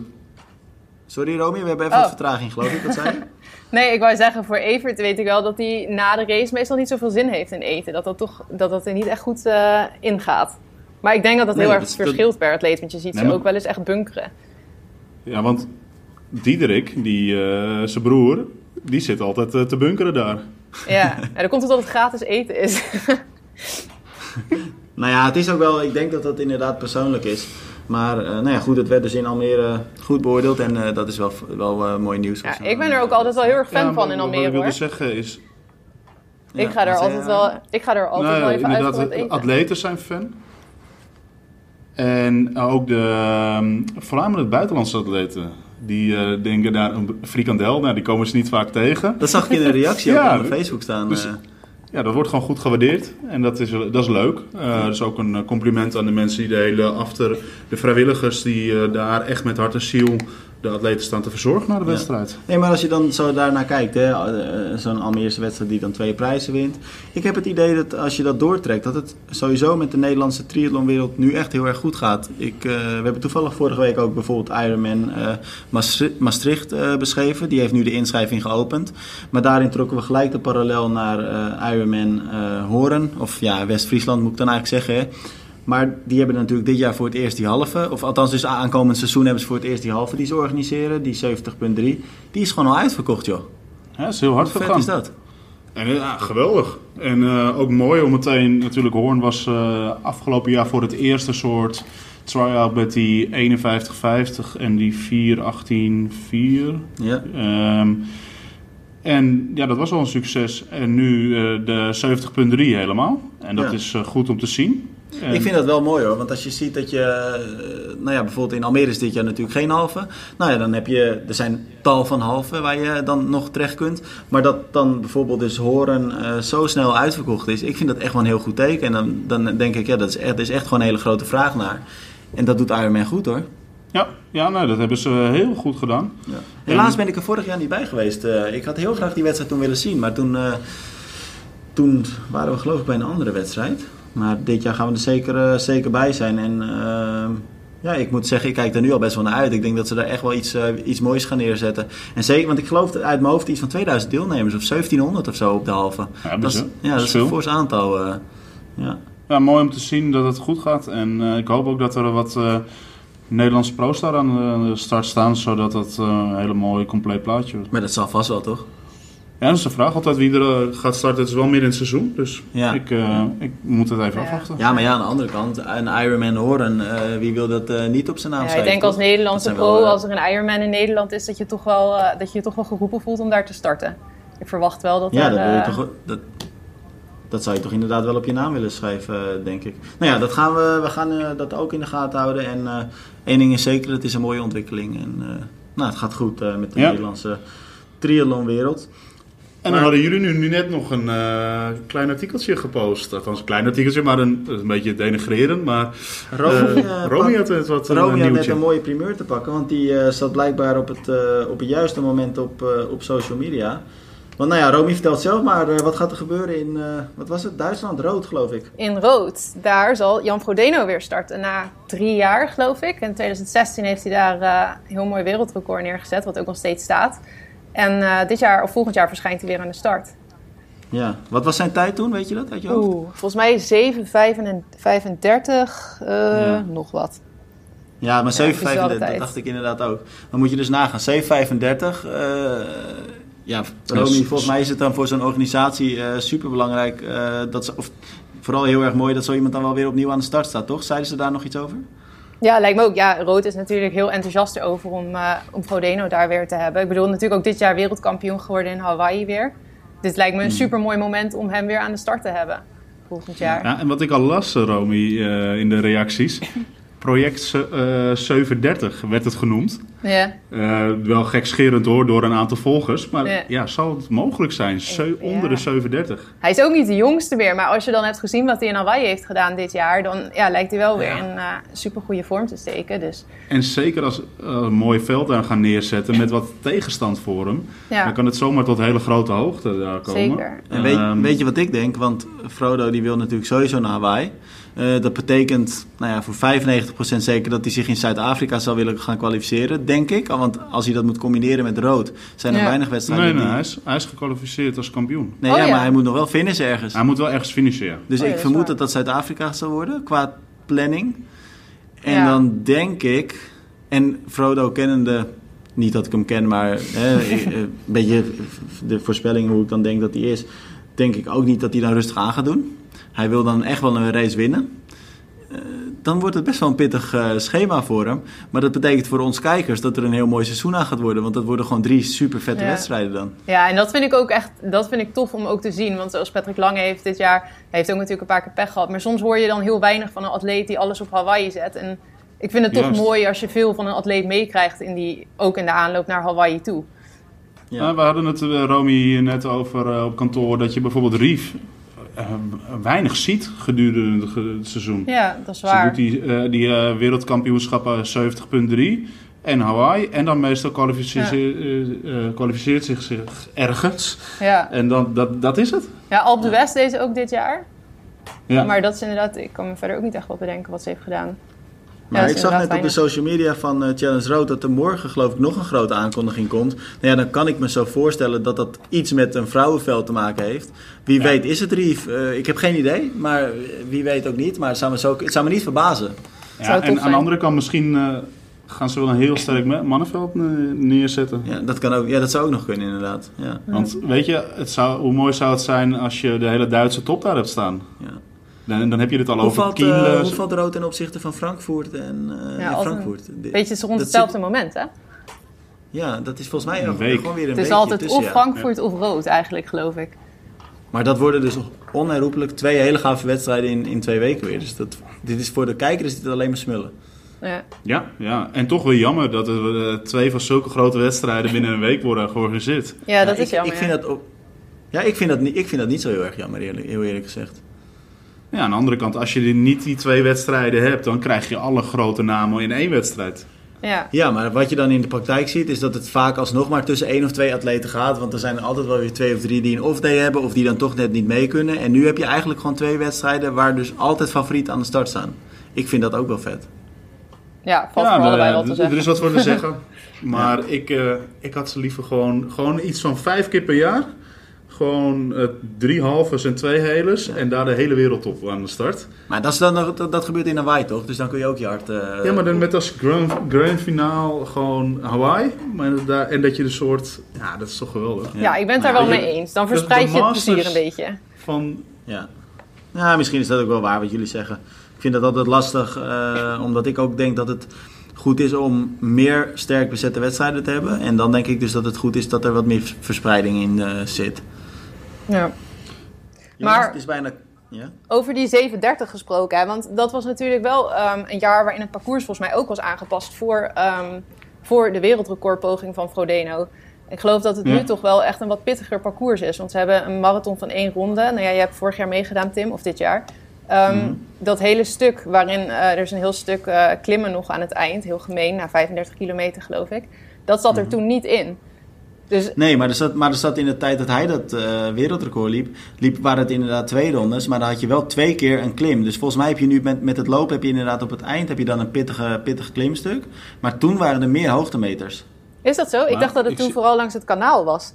Sorry Romy, we hebben even Oh. wat vertraging geloof ik. Wat zei je? [LAUGHS] Nee, ik wou zeggen, voor Evert weet ik wel dat hij na de race meestal niet zoveel zin heeft in eten. Dat dat, toch, dat, dat er niet echt goed eh, ingaat. Maar ik denk dat dat Nee, heel dat erg dat- verschilt per atleet. Want je ziet Nee, ze maar- ook wel eens echt bunkeren. Ja, want Diederik, die, eh, zijn broer, die zit altijd eh, te bunkeren daar. Ja, ja dan komt het dat het gratis eten is. [LAUGHS] Nou ja, het is ook wel, ik denk dat dat inderdaad persoonlijk is. Maar eh, nou ja, goed, het werd dus in Almere goed beoordeeld en eh, dat is wel, wel eh, mooi nieuws. Ja, ik ben er ook altijd wel heel erg fan Ja, van in Wat Almere ik wilde hoor. zeggen is. Ja, ik ga er wat zei altijd wel, ik ga er altijd nou, wel even uit voor het eten. atleten zijn fan. En ook de, ehm, voornamelijk buitenlandse atleten. Die eh, denken daar een frikandel, nou, die komen ze niet vaak tegen. Dat zag ik in de reactie [LAUGHS] Ja, ook op Facebook staan. dus- eh. Ja, dat wordt gewoon goed gewaardeerd en dat is, dat is leuk. Dat is ook een compliment aan de mensen die de hele after, de vrijwilligers die daar echt met hart en ziel de atleten staan te verzorgen na de Ja. wedstrijd. Nee, maar als je dan zo daarnaar kijkt, hè, eh, zo'n Almeerse wedstrijd die dan twee prijzen wint. Ik heb het idee dat als je dat doortrekt, dat het sowieso met de Nederlandse triathlonwereld nu echt heel erg goed gaat. Ik, eh, we hebben toevallig vorige week ook bijvoorbeeld Ironman eh, Maastri- Maastricht beschreven. Die heeft nu de inschrijving geopend. Maar daarin trokken we gelijk de parallel naar Ironman Horen. Of ja, West-Friesland moet ik dan eigenlijk zeggen. Hè. Maar die hebben natuurlijk dit jaar voor het eerst die halve. Of althans, dus aankomend seizoen hebben ze voor het eerst die halve die ze organiseren. Die 70.3. Die is gewoon al uitverkocht, joh. Ja, dat is heel hard Hoe vet is dat? En eh, ja, geweldig. En eh, ook mooi om meteen, natuurlijk Hoorn was eh, afgelopen jaar voor het eerste soort try-out met die 51-50 en die 4-18-4. Ja. Ehm, en ja, dat was al een succes. En nu eh, de 70.3 helemaal. En dat Ja. is eh, goed om te zien. En- Ik vind dat wel mooi hoor, want als je ziet dat je, eh, nou ja, bijvoorbeeld in Almere is dit jaar natuurlijk geen halve. Nou ja, dan heb je, er zijn tal van halve waar je dan nog terecht kunt. Maar dat dan bijvoorbeeld dus Horen zo snel uitverkocht is, ik vind dat echt wel een heel goed teken. En dan, dan denk ik, ja, dat is echt, er is echt gewoon een hele grote vraag naar. En dat doet Ironman goed hoor. Ja, ja nou, dat hebben ze heel goed gedaan. Ja. Helaas ben ik er vorig jaar niet bij geweest. Eh, ik had heel graag die wedstrijd toen willen zien, maar toen, eh, toen waren we geloof ik bij een andere wedstrijd. Maar dit jaar gaan we er zeker, eh, zeker bij zijn. En eh, ja, ik moet zeggen, ik kijk er nu al best wel naar uit. Ik denk dat ze daar echt wel iets, eh, iets moois gaan neerzetten. En zeker, want ik geloof uit mijn hoofd iets van 2000 deelnemers of 1700 of zo op de halve. Ja, dat is, ja, dat is een fors aantal. eh, ja. Ja, mooi om te zien dat het goed gaat. En eh, ik hoop ook dat er wat eh, Nederlandse pro's daar aan de start staan, zodat het eh, een hele mooi compleet plaatje wordt. Maar dat zal vast wel, toch? Ja, dat is de vraag altijd wie er eh, gaat starten. Het is wel midden in het seizoen, dus Ja. ik, eh, ik moet het even Ja. afwachten. Ja, maar ja, aan de andere kant, een Ironman horen, eh, wie wil dat eh, niet op zijn naam Ja, ik denk als? Nederlandse Dat pro, wel, als er een Ironman in Nederland is, dat je, toch wel, eh, dat je je toch wel geroepen voelt om daar te starten. Ik verwacht wel dat Ja, er, dat, wil je toch, dat, dat zou je toch inderdaad wel op je naam willen schrijven, eh, denk ik. Nou ja, dat gaan we, we gaan eh, dat ook in de gaten houden. En eh, één ding is zeker, het is een mooie ontwikkeling. En nou, het gaat goed met de Ja. Nederlandse triathlonwereld. En dan hadden jullie nu, nu net nog een klein artikeltje gepost. Althans, een klein artikeltje, maar een, een beetje denigrerend. Maar Romy, had het wat een Romy had net een mooie primeur te pakken, want die eh, zat blijkbaar op het, op het juiste moment op, op social media. Want nou ja, Romy vertelt zelf maar, eh, wat gaat er gebeuren in, eh, wat was het, Duitsland? Rood geloof ik. in rood. Daar zal Jan Frodeno weer starten na drie jaar, geloof ik. In 2016 heeft hij daar eh, een heel mooi wereldrecord neergezet, wat ook nog steeds staat. En eh, dit jaar of volgend jaar verschijnt hij weer aan de start. Ja, wat was zijn tijd toen, weet je dat uit je hoofd? Oeh, volgens mij 7,35, eh Ja. nog wat. Ja, maar 7,35, bizarre dat tijd. dacht ik inderdaad ook. Dan moet je dus nagaan, 7,35. eh ja, Romy, Dus- volgens mij is het dan voor zo'n organisatie eh super belangrijk. dat ze, of vooral heel erg mooi dat zo iemand dan wel weer opnieuw aan de start staat, toch? Zeiden ze daar nog iets over? Ja, lijkt me ook. Ja, Rood is natuurlijk heel enthousiast erover om, uh, om Frodeno daar weer te hebben. Ik bedoel, natuurlijk ook dit jaar wereldkampioen geworden in Hawaii weer. Dit lijkt me een super mooi moment om hem weer aan de start te hebben volgend jaar. Ja, en wat ik al las, Romy, uh, in de reacties. Project uh, 730 werd het genoemd. Ja. Uh, wel gekscherend hoor, door een aantal volgers. Maar ja, ja zal het mogelijk zijn? Ze onder de 37. Hij is ook niet de jongste meer. Maar als je dan hebt gezien wat hij in Hawaii heeft gedaan dit jaar... dan ja, lijkt hij wel weer in uh, super goede vorm te steken. Dus. En zeker als een mooi veld daar gaan neerzetten met wat tegenstand voor hem... dan kan het zomaar tot hele grote hoogte daar komen. Zeker. En weet, um, weet je wat ik denk? Want Frodo die wil natuurlijk sowieso naar Hawaii... Uh, dat betekent nou ja, voor 95% zeker dat hij zich in Zuid-Afrika zal willen gaan kwalificeren, denk ik. Want als hij dat moet combineren met rood, zijn er ja. weinig wedstrijden. Nee, nee, die... hij, is, hij is gekwalificeerd als kampioen. Nee, Oh, ja, ja. maar hij moet nog wel finishen ergens. Hij moet wel ergens finishen, ja. Dus Oh, ik vermoed waar. dat dat Zuid-Afrika zal worden qua planning. En Ja. dan denk ik, en Frodo kennende, niet dat ik hem ken, maar [LAUGHS] eh, een beetje de voorspelling hoe ik dan denk dat hij is, denk ik ook niet dat hij dan rustig aan gaat doen. Hij wil dan echt wel een race winnen. Eh, Dan wordt het best wel een pittig eh, schema voor hem. Maar dat betekent voor ons kijkers dat er een heel mooi seizoen aan gaat worden. Want dat worden gewoon drie super vette Ja. wedstrijden dan. Ja, en dat vind ik ook echt dat vind ik tof om ook te zien. Want zoals Patrick Lange heeft dit jaar, hij heeft ook natuurlijk een paar keer pech gehad. Maar soms hoor je dan heel weinig van een atleet die alles op Hawaii zet. En ik vind het toch Juist. mooi als je veel van een atleet meekrijgt, in die, ook in de aanloop naar Hawaii toe. Ja. We hadden het, eh, Romy, hier net over op kantoor, dat je bijvoorbeeld Rief weinig ziet gedurende het seizoen. Ja, dat is Ze waar. doet die, eh, die eh, wereldkampioenschappen 70.3 en Hawaii. En dan meestal kwalificeert, eh, eh, kwalificeert zich, zich ergens. Ja, En dan, dat, dat is het. ja Alp de West deze ook dit jaar. Ja. Maar dat is inderdaad, ik kan me verder ook niet echt wat bedenken wat ze heeft gedaan. Maar Ja, ik zag net op de social media van eh, Challenge Road dat er morgen geloof ik nog een grote aankondiging komt. Nou ja, dan kan ik me zo voorstellen dat dat iets met een vrouwenveld te maken heeft. Wie Ja. weet is het Rief. Eh, ik heb geen idee, maar wie weet ook niet. Maar het zou me, zo, het zou me niet verbazen. Ja, en aan de andere kant misschien eh, gaan ze wel een heel sterk mannenveld neerzetten. Ja, dat, kan ook, ja, dat zou ook nog kunnen inderdaad. Ja, Want weet je, het zou, hoe mooi zou het zijn als je de hele Duitse top daar hebt staan. ja. Dan, dan heb je het al Hoe, over valt, Kiel. eh, eh, hoe valt rood ten opzichte van Frankfurt en eh, ja, Frankfurt? Weet je, het is rond hetzelfde zit- moment, hè? Ja, dat is volgens mij Een week. gewoon weer een Het is altijd tussen, of ja. Frankfurt of rood eigenlijk, geloof ik. Maar dat worden dus onherroepelijk twee hele gave wedstrijden in, in twee weken weer. Dus dat, dit is voor de kijker is dit alleen maar smullen. Ja. Ja, ja, en toch wel jammer dat er twee van zulke grote wedstrijden binnen een week worden georganiseerd. Ja, dat Ja, is ik, jammer. Ik vind ja. dat ook, ja, ik vind dat, niet, ik vind dat niet zo heel erg jammer, eerlijk, heel eerlijk gezegd. Ja, aan de andere kant, als je die- niet die twee wedstrijden hebt, dan krijg je alle grote namen in één wedstrijd. Ja. Ja, maar wat je dan in de praktijk ziet, is dat het vaak alsnog maar tussen één of twee atleten gaat. Want er zijn er altijd wel weer twee of drie die een off-day hebben of die dan toch net niet mee kunnen. En nu heb je eigenlijk gewoon twee wedstrijden waar dus altijd favorieten aan de start staan. Ik vind dat ook wel vet. Ja, valt ja, voor de- allebei wat te er zeggen. is wat voor te [LAUGHS] zeggen. Maar ik, eh, ik had ze liever gewoon, gewoon iets van vijf keer per jaar. Gewoon eh, drie halves en twee heles. En daar de hele wereldtop aan de start. Maar dat, is dan nog, dat, dat gebeurt in Hawaii toch? Dus dan kun je ook je hart... eh, ja, maar dan met als grand, grand finaal gewoon Hawaii. Maar daar, en dat je de soort... Ja, dat is toch geweldig. Ja, ik ben het daar wel mee eens. Dan verspreid de je het plezier een beetje. Van, Ja. ja, misschien is dat ook wel waar wat jullie zeggen. Ik vind dat altijd lastig, eh, omdat ik ook denk dat het goed is om meer sterk bezette wedstrijden te hebben. En dan denk ik dus dat het goed is dat er wat meer verspreiding in zit. Ja. Jongens, Maar- Het is bijna... Ja? Over die 730 gesproken, hè, want dat was natuurlijk wel ehm, een jaar waarin het parcours volgens mij ook was aangepast voor, ehm, voor de wereldrecordpoging van Frodeno. Ik geloof dat het Ja. nu toch wel echt een wat pittiger parcours is. Want ze hebben een marathon van één ronde. Nou ja, jij hebt vorig jaar meegedaan, Tim, of dit jaar. Ehm, Mhm. Dat hele stuk waarin eh, er is een heel stuk eh, klimmen nog aan het eind, heel gemeen, na 35 kilometer geloof ik. Dat zat er Mhm. toen niet in. Dus Nee, maar er, zat, maar er zat in de tijd dat hij dat eh, wereldrecord liep, liep, waren het inderdaad twee rondes. Maar dan had je wel twee keer een klim. Dus volgens mij heb je nu met, met het lopen heb je inderdaad op het eind heb je dan een pittige, pittig klimstuk. Maar toen waren er meer hoogtemeters. is dat zo? ik dacht dat het toen zie- vooral langs het kanaal was.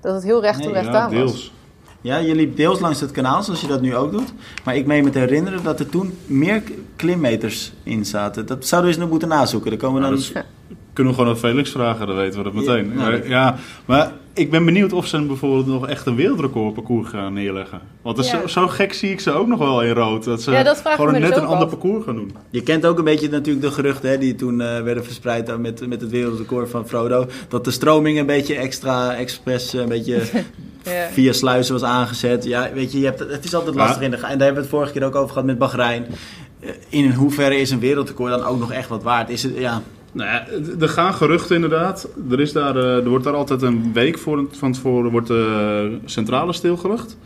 Dat het heel recht toe Nee, recht ja, aan was. deels. Ja, je liep deels langs het kanaal, zoals je dat nu ook doet. Maar ik meen me te herinneren dat er toen meer klimmeters in zaten. Dat zouden we eens nog moeten nazoeken. Daar komen we Nou, dan... dat is Kunnen we gewoon aan Felix vragen, dan weten we dat meteen. Ja, nou, Ja, maar ik ben benieuwd of ze bijvoorbeeld nog echt een wereldrecord parcours gaan neerleggen. Want dat is Ja. zo, zo gek zie ik ze ook nog wel in rood. Dat ze Ja, dat gewoon me net dus een ander parcours gaan doen. Je kent ook een beetje natuurlijk de geruchten hè, die toen eh, werden verspreid met, met het wereldrecord van Frodo. Dat de stroming een beetje extra expres, eh, een beetje [LAUGHS] Ja. via sluizen was aangezet. Ja, weet je, je hebt, het is altijd Ja. lastig in de En daar hebben we het vorige keer ook over gehad met Bahrein. Eh, In hoeverre is een wereldrecord dan ook nog echt wat waard? Is het, ja, Nou er gaan geruchten inderdaad. Er, is daar, eh, er wordt daar altijd een week voor, van tevoren wordt de centrale stilgelegd.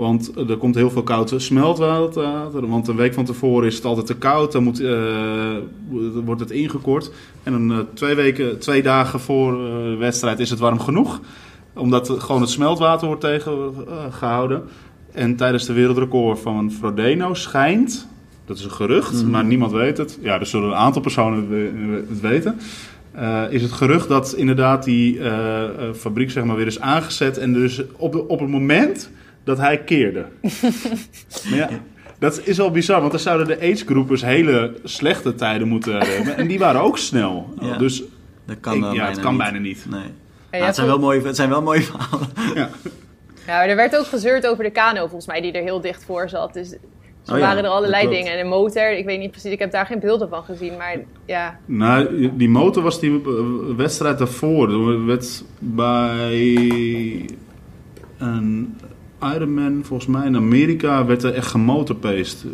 Want er komt heel veel koud smeltwater. Want een week van tevoren is het altijd te koud. Dan moet, eh, wordt het ingekort. En eh, twee, weken, twee dagen voor eh, de wedstrijd is het warm genoeg. Omdat gewoon het smeltwater wordt tegengehouden. en tijdens de wereldrecord van Frodeno schijnt... Dat is een gerucht, maar niemand weet het. Ja, er zullen een aantal personen het we- het weten. Eh, is het gerucht dat inderdaad die eh, eh, fabriek zeg maar, weer is aangezet. En dus op, de- op het moment dat hij keerde. [LAUGHS] maar ja, dat is al bizar, want dan zouden de agegroepers hele slechte tijden moeten hebben. En die waren ook snel. [LAUGHS] Ja. Dus dat kan ik- ja, het bijna kan niet. bijna niet. Nee. Het, zijn wel mooie, het zijn wel mooie verhalen. Ja, er werd ook gezeurd over de kano, volgens mij, die er heel dicht voor zat. Dus zo Oh ja, waren er allerlei dingen. En de motor, ik weet niet precies, ik heb daar geen beelden van gezien. Maar ja, Nou, die motor was die eh, wedstrijd daarvoor. Er werd bij een Ironman, volgens mij in Amerika, werd er echt gemotorpaced.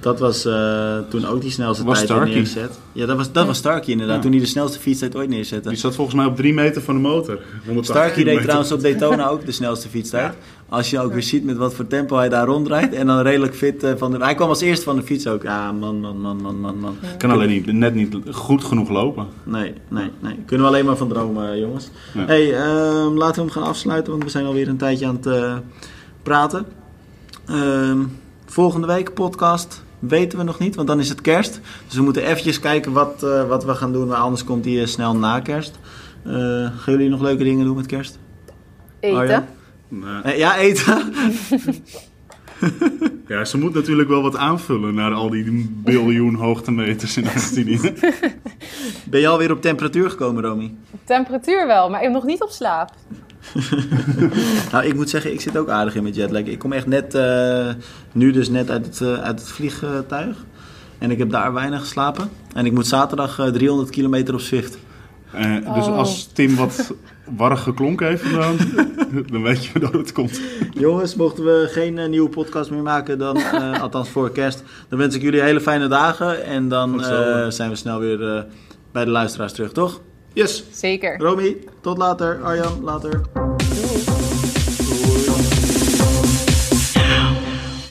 Dat was eh, toen ook die snelste Was tijd Starkey. neergezet. Ja, dat was, dat was Starkey inderdaad. Ja. Toen hij de snelste fietstijd ooit neerzette. Die zat volgens mij op drie meter van de motor. 180 Starkey kilometer. trouwens op Daytona [LAUGHS] ook de snelste fietstijd. Als je ook weer ziet met wat voor tempo hij daar rondrijdt. En dan redelijk fit eh, van de... Hij kwam als eerste van de fiets ook. Ja, man, man, man, man, man, man. Kan alleen niet, net niet goed genoeg lopen. Nee, nee, nee. Kunnen we alleen maar van dromen, eh, jongens. Ja. hey, ehm, laten we hem gaan afsluiten, want we zijn alweer een tijdje aan het eh, praten. Ehm, volgende week podcast weten we nog niet, want dan is het kerst. Dus we moeten eventjes kijken wat, eh, wat we gaan doen, maar anders komt die eh, snel na kerst. Eh, gaan jullie nog leuke dingen doen met kerst? eten. Arjan? Eh, ja, eten. [LAUGHS] ja, ze moet natuurlijk wel wat aanvullen naar al die biljoen hoogtemeters in Argentinië. Ben je alweer op temperatuur gekomen, Romy? Temperatuur wel, maar ik heb nog niet op slaap. [LAUGHS] Nou, ik moet zeggen, ik zit ook aardig in met jetlag. Ik kom echt net, eh, nu dus net uit het, eh, uit het vliegtuig. En ik heb daar weinig geslapen. En ik moet zaterdag eh, 300 kilometer op Zwift. Eh, dus Oh. als Tim wat warrig geklonken heeft dan, [LAUGHS] dan weet je dat het komt. Jongens, mochten we geen eh, nieuwe podcast meer maken, dan, [LAUGHS] eh, althans voor kerst, dan wens ik jullie hele fijne dagen. En dan eh, zijn we snel weer eh, bij de luisteraars terug, toch? Yes! Zeker. Romy, tot later. Arjan, later.